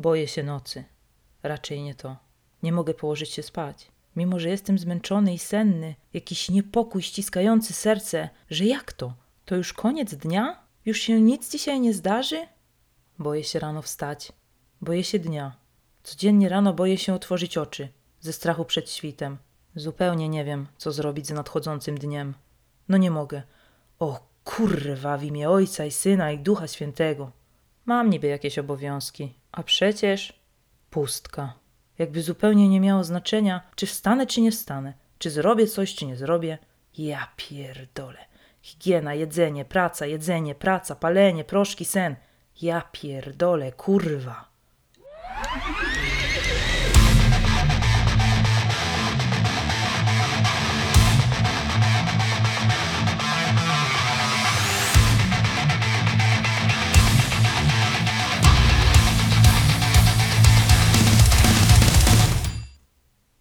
Boję się nocy. Raczej nie to. Nie mogę położyć się spać. Mimo, że jestem zmęczony i senny, jakiś niepokój ściskający serce, że jak to? To już koniec dnia? Już się nic dzisiaj nie zdarzy? Boję się rano wstać. Boję się dnia. Codziennie rano boję się otworzyć oczy, ze strachu przed świtem. Zupełnie nie wiem, co zrobić z nadchodzącym dniem. No nie mogę. O kurwa, w imię Ojca i Syna i Ducha Świętego. Mam niby jakieś obowiązki, a przecież pustka. Jakby zupełnie nie miało znaczenia, czy wstanę, czy nie wstanę, czy zrobię coś, czy nie zrobię. Ja pierdolę. Higiena, jedzenie, praca, jedzenie, praca, palenie, proszki, sen. Ja pierdolę, kurwa.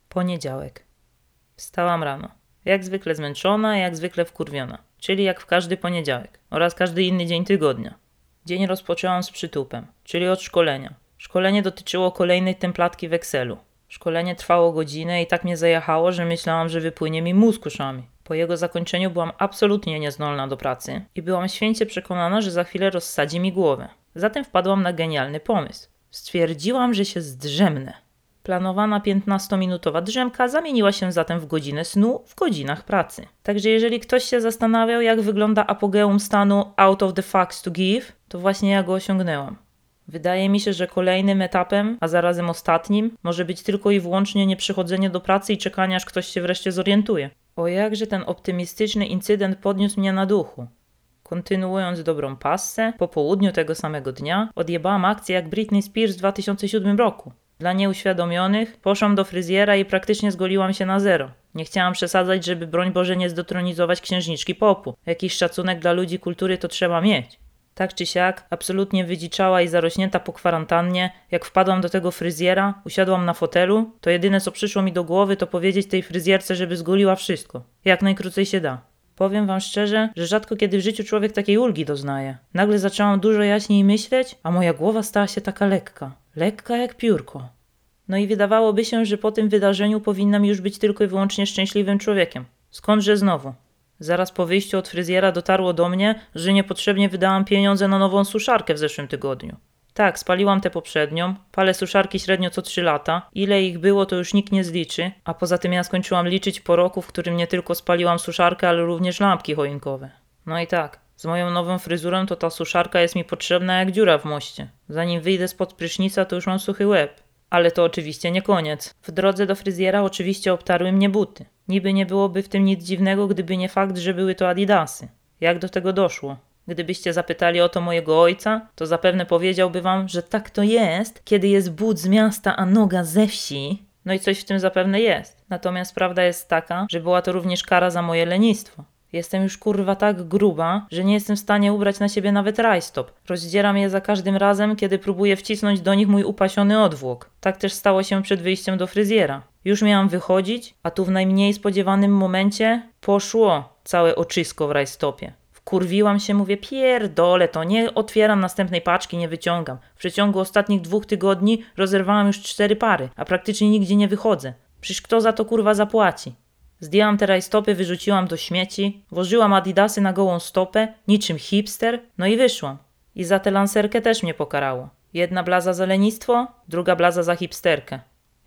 Poniedziałek. Wstałam rano. Jak zwykle zmęczona, jak zwykle wkurwiona. Czyli jak w każdy poniedziałek oraz każdy inny dzień tygodnia. Dzień rozpoczęłam z przytupem, czyli od szkolenia. Szkolenie dotyczyło kolejnej templatki w Excelu. Szkolenie trwało godzinę i tak mnie zajechało, że myślałam, że wypłynie mi mózg uszami. Po jego zakończeniu byłam absolutnie niezdolna do pracy i byłam święcie przekonana, że za chwilę rozsadzi mi głowę. Zatem wpadłam na genialny pomysł. Stwierdziłam, że się zdrzemnę. Planowana 15-minutowa drzemka zamieniła się zatem w godzinę snu w godzinach pracy. Także jeżeli ktoś się zastanawiał, jak wygląda apogeum stanu out of the facts to give, to właśnie ja go osiągnęłam. Wydaje mi się, że kolejnym etapem, a zarazem ostatnim, może być tylko i wyłącznie nieprzychodzenie do pracy i czekanie, aż ktoś się wreszcie zorientuje. O jakże ten optymistyczny incydent podniósł mnie na duchu. Kontynuując dobrą passę, po południu tego samego dnia odjebałam akcję jak Britney Spears w 2007 roku. Dla nieuświadomionych poszłam do fryzjera i praktycznie zgoliłam się na zero. Nie chciałam przesadzać, żeby broń Boże nie zdetronizować księżniczki popu. Jakiś szacunek dla ludzi kultury to trzeba mieć. Tak czy siak, absolutnie wydziczała i zarośnięta po kwarantannie, jak wpadłam do tego fryzjera, usiadłam na fotelu, to jedyne co przyszło mi do głowy to powiedzieć tej fryzjerce, żeby zgoliła wszystko. Jak najkrócej się da. Powiem wam szczerze, że rzadko kiedy w życiu człowiek takiej ulgi doznaje. Nagle zaczęłam dużo jaśniej myśleć, a moja głowa stała się taka lekka. Lekka jak piórko. No i wydawałoby się, że po tym wydarzeniu powinnam już być tylko i wyłącznie szczęśliwym człowiekiem. Skądże znowu? Zaraz po wyjściu od fryzjera dotarło do mnie, że niepotrzebnie wydałam pieniądze na nową suszarkę w zeszłym tygodniu. Tak, spaliłam tę poprzednią, palę suszarki średnio co 3 lata. Ile ich było, to już nikt nie zliczy, a poza tym ja skończyłam liczyć po roku, w którym nie tylko spaliłam suszarkę, ale również lampki choinkowe. No i tak, z moją nową fryzurą to ta suszarka jest mi potrzebna jak dziura w moście. Zanim wyjdę spod prysznica, to już mam suchy łeb. Ale to oczywiście nie koniec. W drodze do fryzjera oczywiście obtarły mnie buty. Niby nie byłoby w tym nic dziwnego, gdyby nie fakt, że były to adidasy. Jak do tego doszło? Gdybyście zapytali o to mojego ojca, to zapewne powiedziałby wam, że tak to jest, kiedy jest but z miasta, a noga ze wsi. No i coś w tym zapewne jest. Natomiast prawda jest taka, że była to również kara za moje lenistwo. Jestem już kurwa tak gruba, że nie jestem w stanie ubrać na siebie nawet rajstop. Rozdzieram je za każdym razem, kiedy próbuję wcisnąć do nich mój upasiony odwłok. Tak też stało się przed wyjściem do fryzjera. Już miałam wychodzić, a tu w najmniej spodziewanym momencie poszło całe oczysko w rajstopie. Wkurwiłam się, mówię, pierdolę to, nie otwieram następnej paczki, nie wyciągam. W przeciągu ostatnich dwóch tygodni rozerwałam już cztery pary, a praktycznie nigdzie nie wychodzę. Przecież kto za to kurwa zapłaci? Zdjęłam te rajstopy, wyrzuciłam do śmieci, włożyłam adidasy na gołą stopę, niczym hipster, no i wyszłam. I za tę lancerkę też mnie pokarało. Jedna blaza za lenistwo, druga blaza za hipsterkę.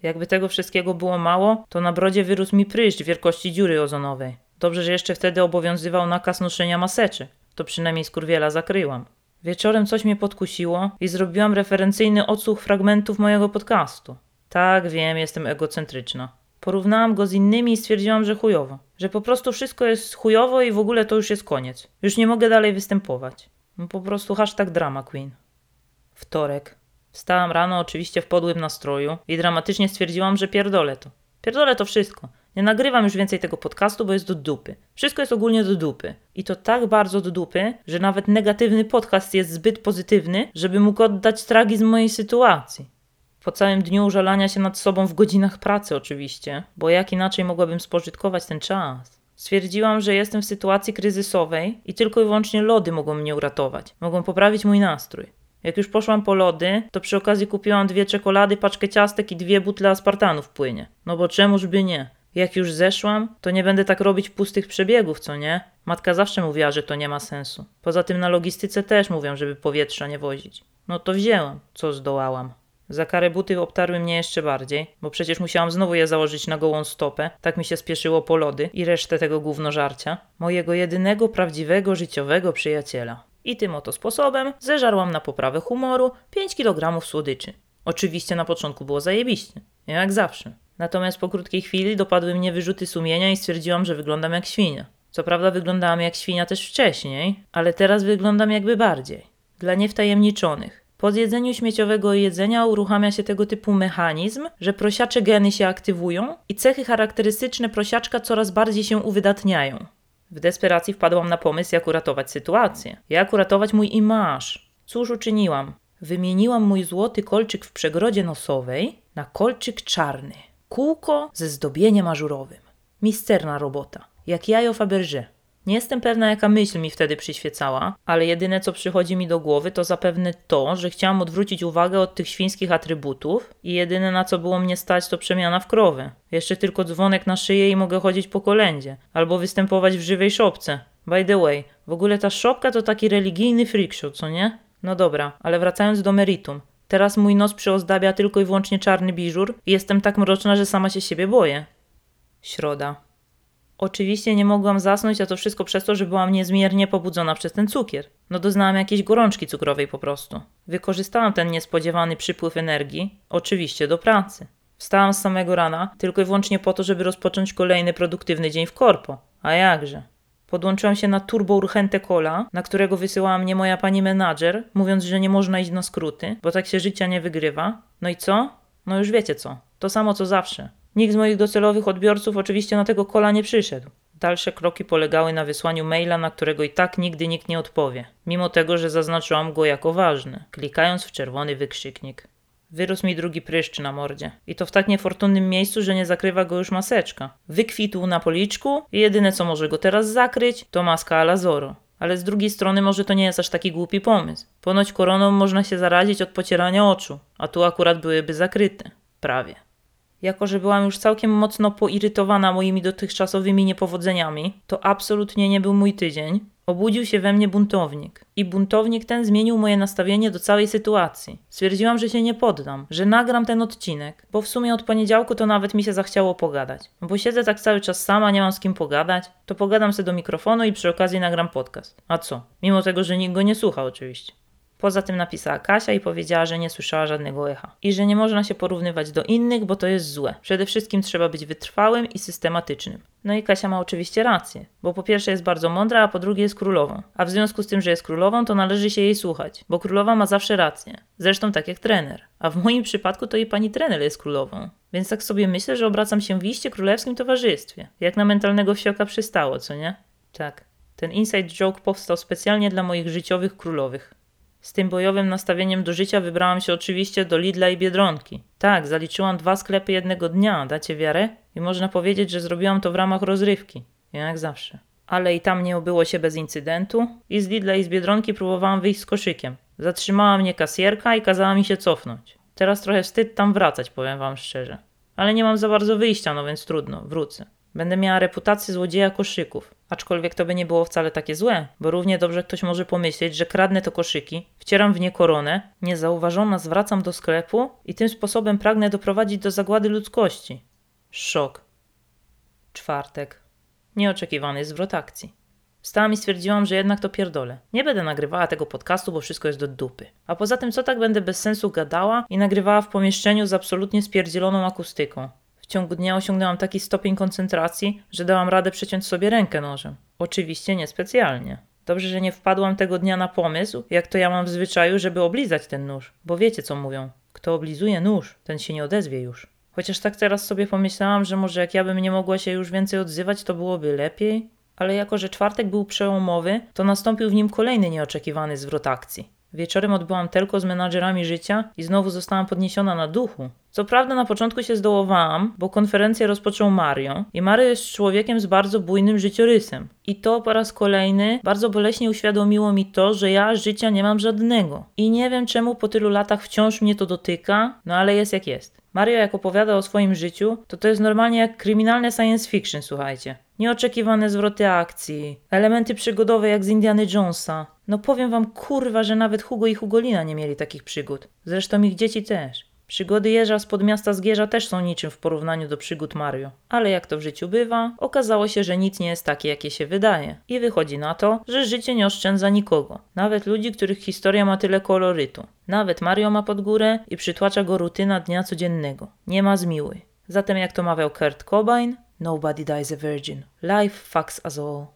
Jakby tego wszystkiego było mało, to na brodzie wyrósł mi pryszcz wielkości dziury ozonowej. Dobrze, że jeszcze wtedy obowiązywał nakaz noszenia maseczy. To przynajmniej skurwiela zakryłam. Wieczorem coś mnie podkusiło i zrobiłam referencyjny odsłuch fragmentów mojego podcastu. Tak, wiem, jestem egocentryczna. Porównałam go z innymi i stwierdziłam, że chujowo. Że po prostu wszystko jest chujowo i w ogóle to już jest koniec. Już nie mogę dalej występować. No po prostu hashtag drama queen. Wtorek. Wstałam rano oczywiście w podłym nastroju i dramatycznie stwierdziłam, że pierdolę to. Pierdolę to wszystko. Nie nagrywam już więcej tego podcastu, bo jest do dupy. Wszystko jest ogólnie do dupy. I to tak bardzo do dupy, że nawet negatywny podcast jest zbyt pozytywny, żeby mógł oddać tragizm mojej sytuacji. Po całym dniu użalania się nad sobą w godzinach pracy oczywiście, bo jak inaczej mogłabym spożytkować ten czas? Stwierdziłam, że jestem w sytuacji kryzysowej i tylko i wyłącznie lody mogą mnie uratować, mogą poprawić mój nastrój. Jak już poszłam po lody, to przy okazji kupiłam dwie czekolady, paczkę ciastek i dwie butle aspartanu w płynie. No bo czemuż by nie? Jak już zeszłam, to nie będę tak robić pustych przebiegów, co nie? Matka zawsze mówiła, że to nie ma sensu. Poza tym na logistyce też mówią, żeby powietrza nie wozić. No to wzięłam, co zdołałam. Za karę buty obtarły mnie jeszcze bardziej, bo przecież musiałam znowu je założyć na gołą stopę, tak mi się spieszyło po lody i resztę tego gównożarcia, mojego jedynego prawdziwego życiowego przyjaciela. I tym oto sposobem zeżarłam na poprawę humoru 5 kg słodyczy. Oczywiście na początku było zajebiście, jak zawsze. Natomiast po krótkiej chwili dopadły mnie wyrzuty sumienia i stwierdziłam, że wyglądam jak świnia. Co prawda wyglądałam jak świnia też wcześniej, ale teraz wyglądam jakby bardziej. Dla niewtajemniczonych. Po zjedzeniu śmieciowego jedzenia uruchamia się tego typu mechanizm, że prosiacze geny się aktywują i cechy charakterystyczne prosiaczka coraz bardziej się uwydatniają. W desperacji wpadłam na pomysł, jak uratować sytuację. Jak uratować mój imaż. Cóż uczyniłam? Wymieniłam mój złoty kolczyk w przegrodzie nosowej na kolczyk czarny. Kółko ze zdobieniem ażurowym. Misterna robota. Jak jajo Fabergé. Nie jestem pewna, jaka myśl mi wtedy przyświecała, ale jedyne co przychodzi mi do głowy to zapewne to, że chciałam odwrócić uwagę od tych świńskich atrybutów i jedyne na co było mnie stać to przemiana w krowę. Jeszcze tylko dzwonek na szyję i mogę chodzić po kolędzie, albo występować w żywej szopce. By the way, w ogóle ta szopka to taki religijny freakshow, co nie? No dobra, ale wracając do meritum. Teraz mój nos przyozdabia tylko i wyłącznie czarny biżur i jestem tak mroczna, że sama się siebie boję. Środa. Oczywiście nie mogłam zasnąć, a to wszystko przez to, że byłam niezmiernie pobudzona przez ten cukier. No doznałam jakiejś gorączki cukrowej po prostu. Wykorzystałam ten niespodziewany przypływ energii, oczywiście do pracy. Wstałam z samego rana tylko i wyłącznie po to, żeby rozpocząć kolejny produktywny dzień w korpo. A jakże? Podłączyłam się na turbo urchęte kola, na którego wysyłała mnie moja pani menadżer, mówiąc, że nie można iść na skróty, bo tak się życia nie wygrywa. No i co? No już wiecie co. To samo co zawsze. Nikt z moich docelowych odbiorców oczywiście na tego kola nie przyszedł. Dalsze kroki polegały na wysłaniu maila, na którego i tak nigdy nikt nie odpowie, mimo tego, że zaznaczyłam go jako ważny, klikając w czerwony wykrzyknik. Wyrósł mi drugi pryszcz na mordzie. I to w tak niefortunnym miejscu, że nie zakrywa go już maseczka. Wykwitł na policzku i jedyne co może go teraz zakryć to maska ala Zoro. Ale z drugiej strony może to nie jest aż taki głupi pomysł. Ponoć koroną można się zarazić od pocierania oczu, a tu akurat byłyby zakryte. Prawie. Jako, że byłam już całkiem mocno poirytowana moimi dotychczasowymi niepowodzeniami, to absolutnie nie był mój tydzień. Obudził się we mnie buntownik. I buntownik ten zmienił moje nastawienie do całej sytuacji. Stwierdziłam, że się nie poddam, że nagram ten odcinek, bo w sumie od poniedziałku to nawet mi się zachciało pogadać. Bo siedzę tak cały czas sama, nie mam z kim pogadać, to pogadam sobie do mikrofonu i przy okazji nagram podcast. A co? Mimo tego, że nikt go nie słucha oczywiście. Poza tym napisała Kasia i powiedziała, że nie słyszała żadnego echa. I że nie można się porównywać do innych, bo to jest złe. Przede wszystkim trzeba być wytrwałym i systematycznym. No i Kasia ma oczywiście rację, bo po pierwsze jest bardzo mądra, a po drugie jest królową. A w związku z tym, że jest królową, to należy się jej słuchać, bo królowa ma zawsze rację. Zresztą tak jak trener. A w moim przypadku to i pani trener jest królową. Więc tak sobie myślę, że obracam się w iście królewskim towarzystwie. Jak na mentalnego wsioka przystało, co nie? Tak. Ten inside joke powstał specjalnie dla moich życiowych królowych. Z tym bojowym nastawieniem do życia wybrałam się oczywiście do Lidla i Biedronki. Tak, zaliczyłam dwa sklepy jednego dnia, dacie wiarę? I można powiedzieć, że zrobiłam to w ramach rozrywki. Jak zawsze. Ale i tam nie obyło się bez incydentu i z Lidla i z Biedronki próbowałam wyjść z koszykiem. Zatrzymała mnie kasjerka i kazała mi się cofnąć. Teraz trochę wstyd tam wracać, powiem wam szczerze. Ale nie mam za bardzo wyjścia, no więc trudno, wrócę. Będę miała reputację złodzieja koszyków. Aczkolwiek to by nie było wcale takie złe, bo równie dobrze ktoś może pomyśleć, że kradnę to koszyki, wcieram w nie koronę, niezauważona zwracam do sklepu i tym sposobem pragnę doprowadzić do zagłady ludzkości. Szok. Czwartek. Nieoczekiwany zwrot akcji. Wstałam i stwierdziłam, że jednak to pierdolę. Nie będę nagrywała tego podcastu, bo wszystko jest do dupy. A poza tym, co tak będę bez sensu gadała i nagrywała w pomieszczeniu z absolutnie spierdzieloną akustyką ciągu dnia osiągnęłam taki stopień koncentracji, że dałam radę przeciąć sobie rękę nożem. Oczywiście niespecjalnie. Dobrze, że nie wpadłam tego dnia na pomysł, jak to ja mam w zwyczaju, żeby oblizać ten nóż. Bo wiecie co mówią. Kto oblizuje nóż, ten się nie odezwie już. Chociaż tak teraz sobie pomyślałam, że może jak ja bym nie mogła się już więcej odzywać, to byłoby lepiej. Ale jako, że czwartek był przełomowy, to nastąpił w nim kolejny nieoczekiwany zwrot akcji. Wieczorem odbyłam tylko z menadżerami życia i znowu zostałam podniesiona na duchu. Co prawda na początku się zdołowałam, bo konferencję rozpoczął Mario i Mario jest człowiekiem z bardzo bujnym życiorysem. I to po raz kolejny bardzo boleśnie uświadomiło mi to, że ja życia nie mam żadnego. I nie wiem czemu po tylu latach wciąż mnie to dotyka, no ale jest jak jest. Mario jak opowiada o swoim życiu, to to jest normalnie jak kryminalne science fiction, słuchajcie. Nieoczekiwane zwroty akcji, elementy przygodowe jak z Indiany Jonesa. No powiem wam kurwa, że nawet Hugo i Hugolina nie mieli takich przygód. Zresztą ich dzieci też. Przygody jeża spod miasta Zgierza też są niczym w porównaniu do przygód Mario. Ale jak to w życiu bywa, okazało się, że nic nie jest takie, jakie się wydaje. I wychodzi na to, że życie nie oszczędza nikogo. Nawet ludzi, których historia ma tyle kolorytu. Nawet Mario ma pod górę i przytłacza go rutyna dnia codziennego. Nie ma zmiły. Zatem jak to mawiał Kurt Cobain, Nobody dies a virgin. Life fucks us all.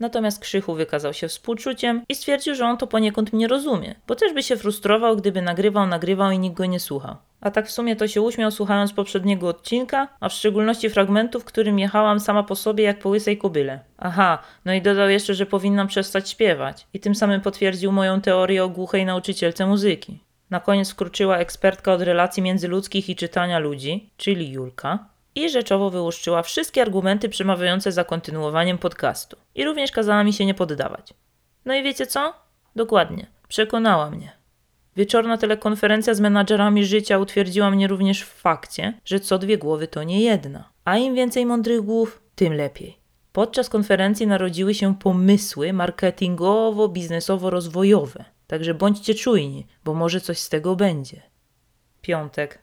Natomiast Krzychu wykazał się współczuciem i stwierdził, że on to poniekąd mnie rozumie, bo też by się frustrował, gdyby nagrywał, nagrywał i nikt go nie słuchał. A tak w sumie to się uśmiał słuchając poprzedniego odcinka, a w szczególności fragmentu, w którym jechałam sama po sobie jak po łysej kobyle. Aha, no i dodał jeszcze, że powinnam przestać śpiewać i tym samym potwierdził moją teorię o głuchej nauczycielce muzyki. Na koniec wkroczyła ekspertka od relacji międzyludzkich i czytania ludzi, czyli Julka, i rzeczowo wyłuszczyła wszystkie argumenty przemawiające za kontynuowaniem podcastu. I również kazała mi się nie poddawać. No i wiecie co? Dokładnie. Przekonała mnie. Wieczorna telekonferencja z menadżerami życia utwierdziła mnie również w fakcie, że co dwie głowy to nie jedna. A im więcej mądrych głów, tym lepiej. Podczas konferencji narodziły się pomysły marketingowo-biznesowo-rozwojowe. Także bądźcie czujni, bo może coś z tego będzie. Piątek.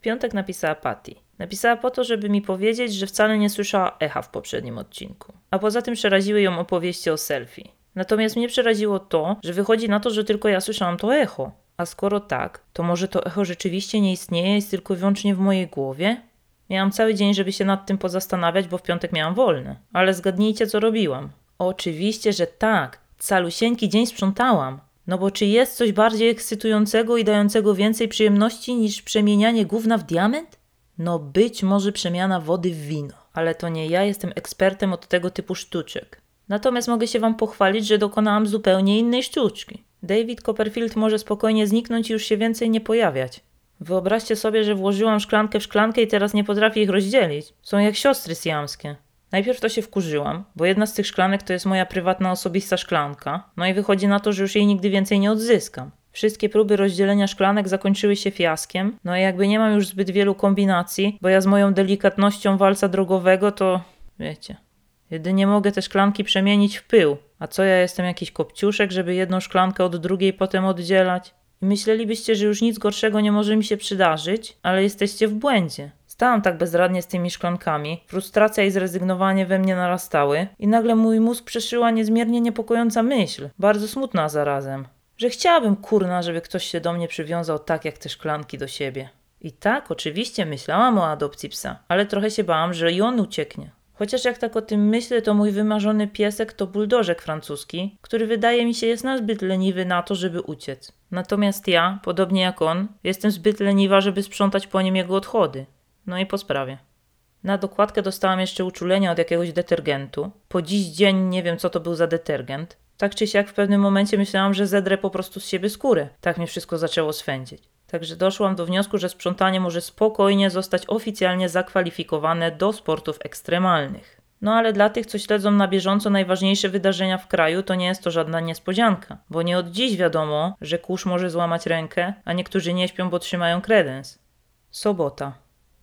Piątek napisała Patty. Napisała po to, żeby mi powiedzieć, że wcale nie słyszała echa w poprzednim odcinku. A poza tym przeraziły ją opowieści o selfie. Natomiast mnie przeraziło to, że wychodzi na to, że tylko ja słyszałam to echo. A skoro tak, to może to echo rzeczywiście nie istnieje, jest tylko i wyłącznie w mojej głowie? Miałam cały dzień, żeby się nad tym pozastanawiać, bo w piątek miałam wolny. Ale zgadnijcie, co robiłam. Oczywiście, że tak. Calusieńki dzień sprzątałam. No bo czy jest coś bardziej ekscytującego i dającego więcej przyjemności niż przemienianie gówna w diament? No być może przemiana wody w wino. Ale to nie ja jestem ekspertem od tego typu sztuczek. Natomiast mogę się wam pochwalić, że dokonałam zupełnie innej sztuczki. David Copperfield może spokojnie zniknąć i już się więcej nie pojawiać. Wyobraźcie sobie, że włożyłam szklankę w szklankę i teraz nie potrafię ich rozdzielić. Są jak siostry siamskie. Najpierw to się wkurzyłam, bo jedna z tych szklanek to jest moja prywatna osobista szklanka, no i wychodzi na to, że już jej nigdy więcej nie odzyskam. Wszystkie próby rozdzielenia szklanek zakończyły się fiaskiem, no i jakby nie mam już zbyt wielu kombinacji, bo ja z moją delikatnością walca drogowego to wiecie. Jedynie mogę te szklanki przemienić w pył. A co ja jestem jakiś kopciuszek, żeby jedną szklankę od drugiej potem oddzielać? I myślelibyście, że już nic gorszego nie może mi się przydarzyć, ale jesteście w błędzie. Stałam tak bezradnie z tymi szklankami, frustracja i zrezygnowanie we mnie narastały i nagle mój mózg przeszyła niezmiernie niepokojąca myśl, bardzo smutna zarazem, że chciałabym kurna, żeby ktoś się do mnie przywiązał tak jak te szklanki do siebie. I tak, oczywiście myślałam o adopcji psa, ale trochę się bałam, że i on ucieknie. Chociaż jak tak o tym myślę, to mój wymarzony piesek to buldożek francuski, który wydaje mi się jest nazbyt leniwy na to, żeby uciec. Natomiast ja, podobnie jak on, jestem zbyt leniwa, żeby sprzątać po nim jego odchody. No i po sprawie. Na dokładkę dostałam jeszcze uczulenia od jakiegoś detergentu. Po dziś dzień nie wiem, co to był za detergent. Tak czy siak w pewnym momencie myślałam, że zedrę po prostu z siebie skórę. Tak mnie wszystko zaczęło swędzić. Także doszłam do wniosku, że sprzątanie może spokojnie zostać oficjalnie zakwalifikowane do sportów ekstremalnych. No ale dla tych, co śledzą na bieżąco najważniejsze wydarzenia w kraju, to nie jest to żadna niespodzianka, bo nie od dziś wiadomo, że kurz może złamać rękę, a niektórzy nie śpią, bo trzymają kredens. Sobota.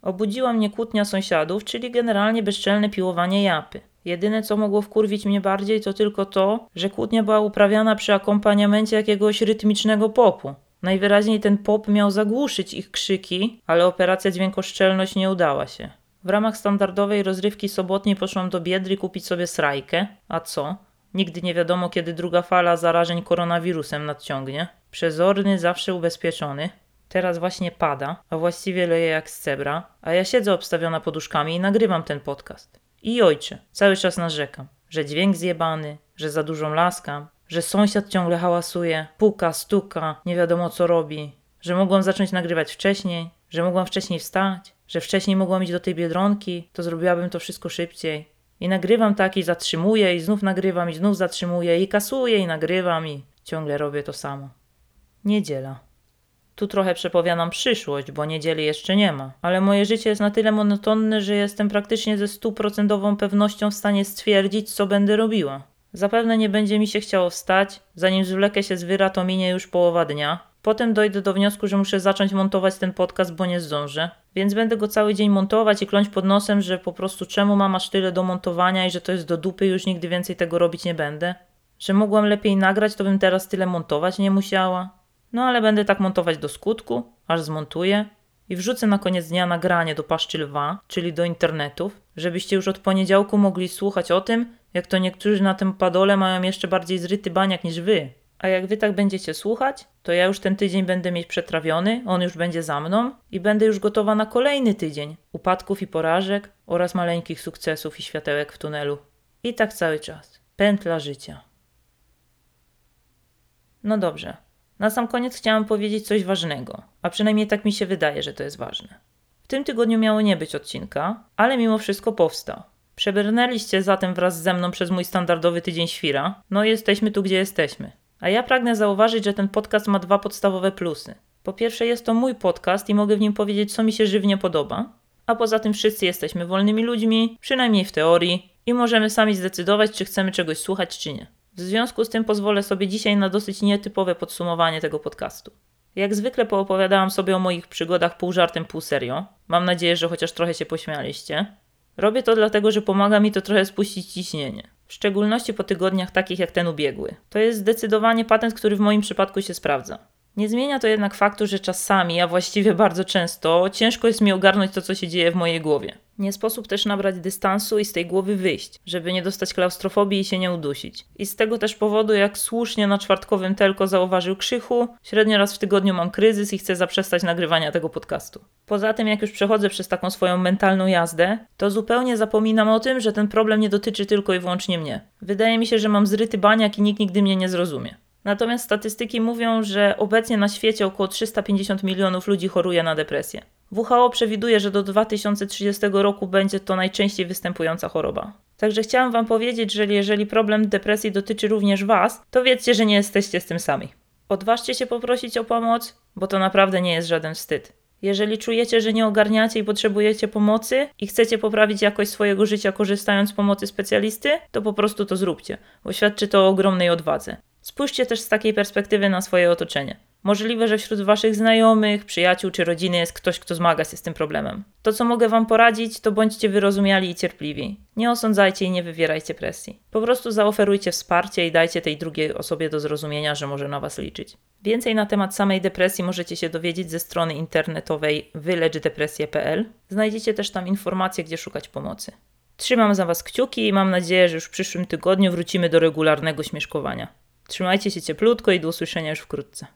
Obudziła mnie kłótnia sąsiadów, czyli generalnie bezczelne piłowanie japy. Jedyne, co mogło wkurwić mnie bardziej, to tylko to, że kłótnia była uprawiana przy akompaniamencie jakiegoś rytmicznego popu. Najwyraźniej ten pop miał zagłuszyć ich krzyki, ale operacja dźwiękoszczelność nie udała się. W ramach standardowej rozrywki sobotniej poszłam do Biedry kupić sobie srajkę. A co? Nigdy nie wiadomo, kiedy druga fala zarażeń koronawirusem nadciągnie. Przezorny, zawsze ubezpieczony. Teraz właśnie pada, a właściwie leje jak z cebra, a ja siedzę obstawiona poduszkami i nagrywam ten podcast. I ojcze, cały czas narzekam, że dźwięk zjebany, że za dużą laskam, że sąsiad ciągle hałasuje, puka, stuka, nie wiadomo co robi, że mogłam zacząć nagrywać wcześniej, że mogłam wcześniej wstać, że wcześniej mogłam iść do tej biedronki, to zrobiłabym to wszystko szybciej. I nagrywam tak i zatrzymuję i znów nagrywam i znów zatrzymuję i kasuję i nagrywam i ciągle robię to samo. Niedziela. Tu trochę przepowiadam przyszłość, bo niedzieli jeszcze nie ma. Ale moje życie jest na tyle monotonne, że jestem praktycznie ze stuprocentową pewnością w stanie stwierdzić, co będę robiła. Zapewne nie będzie mi się chciało wstać, zanim zwlekę się z wyra, to minie już połowa dnia. Potem dojdę do wniosku, że muszę zacząć montować ten podcast, bo nie zdążę. Więc będę go cały dzień montować i kląć pod nosem, że po prostu czemu mam aż tyle do montowania i że to jest do dupy, już nigdy więcej tego robić nie będę. Że mogłam lepiej nagrać, to bym teraz tyle montować nie musiała. No ale będę tak montować do skutku, aż zmontuję i wrzucę na koniec dnia nagranie do paszczy lwa, czyli do internetów, żebyście już od poniedziałku mogli słuchać o tym, jak to niektórzy na tym padole mają jeszcze bardziej zryty baniak niż wy. A jak wy tak będziecie słuchać, to ja już ten tydzień będę mieć przetrawiony, on już będzie za mną i będę już gotowa na kolejny tydzień upadków i porażek oraz maleńkich sukcesów i światełek w tunelu. I tak cały czas. Pętla życia. No dobrze. Na sam koniec chciałam powiedzieć coś ważnego, a przynajmniej tak mi się wydaje, że to jest ważne. W tym tygodniu miało nie być odcinka, ale mimo wszystko powstał. Przebrnęliście zatem wraz ze mną przez mój standardowy tydzień świra, no i jesteśmy tu, gdzie jesteśmy. A ja pragnę zauważyć, że ten podcast ma dwa podstawowe plusy. Po pierwsze, jest to mój podcast i mogę w nim powiedzieć, co mi się żywnie podoba. A poza tym, wszyscy jesteśmy wolnymi ludźmi, przynajmniej w teorii, i możemy sami zdecydować, czy chcemy czegoś słuchać, czy nie. W związku z tym pozwolę sobie dzisiaj na dosyć nietypowe podsumowanie tego podcastu. Jak zwykle poopowiadałam sobie o moich przygodach pół żartem, pół serio. Mam nadzieję, że chociaż trochę się pośmialiście. Robię to dlatego, że pomaga mi to trochę spuścić ciśnienie. W szczególności po tygodniach takich jak ten ubiegły. To jest zdecydowanie patent, który w moim przypadku się sprawdza. Nie zmienia to jednak faktu, że czasami, a właściwie bardzo często, ciężko jest mi ogarnąć to, co się dzieje w mojej głowie. Nie sposób też nabrać dystansu i z tej głowy wyjść, żeby nie dostać klaustrofobii i się nie udusić. I z tego też powodu, jak słusznie na czwartkowym telko zauważył Krzychu, średnio raz w tygodniu mam kryzys i chcę zaprzestać nagrywania tego podcastu. Poza tym, jak już przechodzę przez taką swoją mentalną jazdę, to zupełnie zapominam o tym, że ten problem nie dotyczy tylko i wyłącznie mnie. Wydaje mi się, że mam zryty baniak i nikt nigdy mnie nie zrozumie. Natomiast statystyki mówią, że obecnie na świecie około 350 milionów ludzi choruje na depresję. WHO przewiduje, że do 2030 roku będzie to najczęściej występująca choroba. Także chciałam Wam powiedzieć, że jeżeli problem depresji dotyczy również Was, to wiedzcie, że nie jesteście z tym sami. Odważcie się poprosić o pomoc, bo to naprawdę nie jest żaden wstyd. Jeżeli czujecie, że nie ogarniacie i potrzebujecie pomocy i chcecie poprawić jakość swojego życia korzystając z pomocy specjalisty, to po prostu to zróbcie, bo świadczy to o ogromnej odwadze. Spójrzcie też z takiej perspektywy na swoje otoczenie. Możliwe, że wśród Waszych znajomych, przyjaciół czy rodziny jest ktoś, kto zmaga się z tym problemem. To, co mogę Wam poradzić, to bądźcie wyrozumiali i cierpliwi. Nie osądzajcie i nie wywierajcie presji. Po prostu zaoferujcie wsparcie i dajcie tej drugiej osobie do zrozumienia, że może na Was liczyć. Więcej na temat samej depresji możecie się dowiedzieć ze strony internetowej wylecz-depresję.pl. Znajdziecie też tam informacje, gdzie szukać pomocy. Trzymam za Was kciuki i mam nadzieję, że już w przyszłym tygodniu wrócimy do regularnego śmieszkowania. Trzymajcie się cieplutko i do usłyszenia już wkrótce.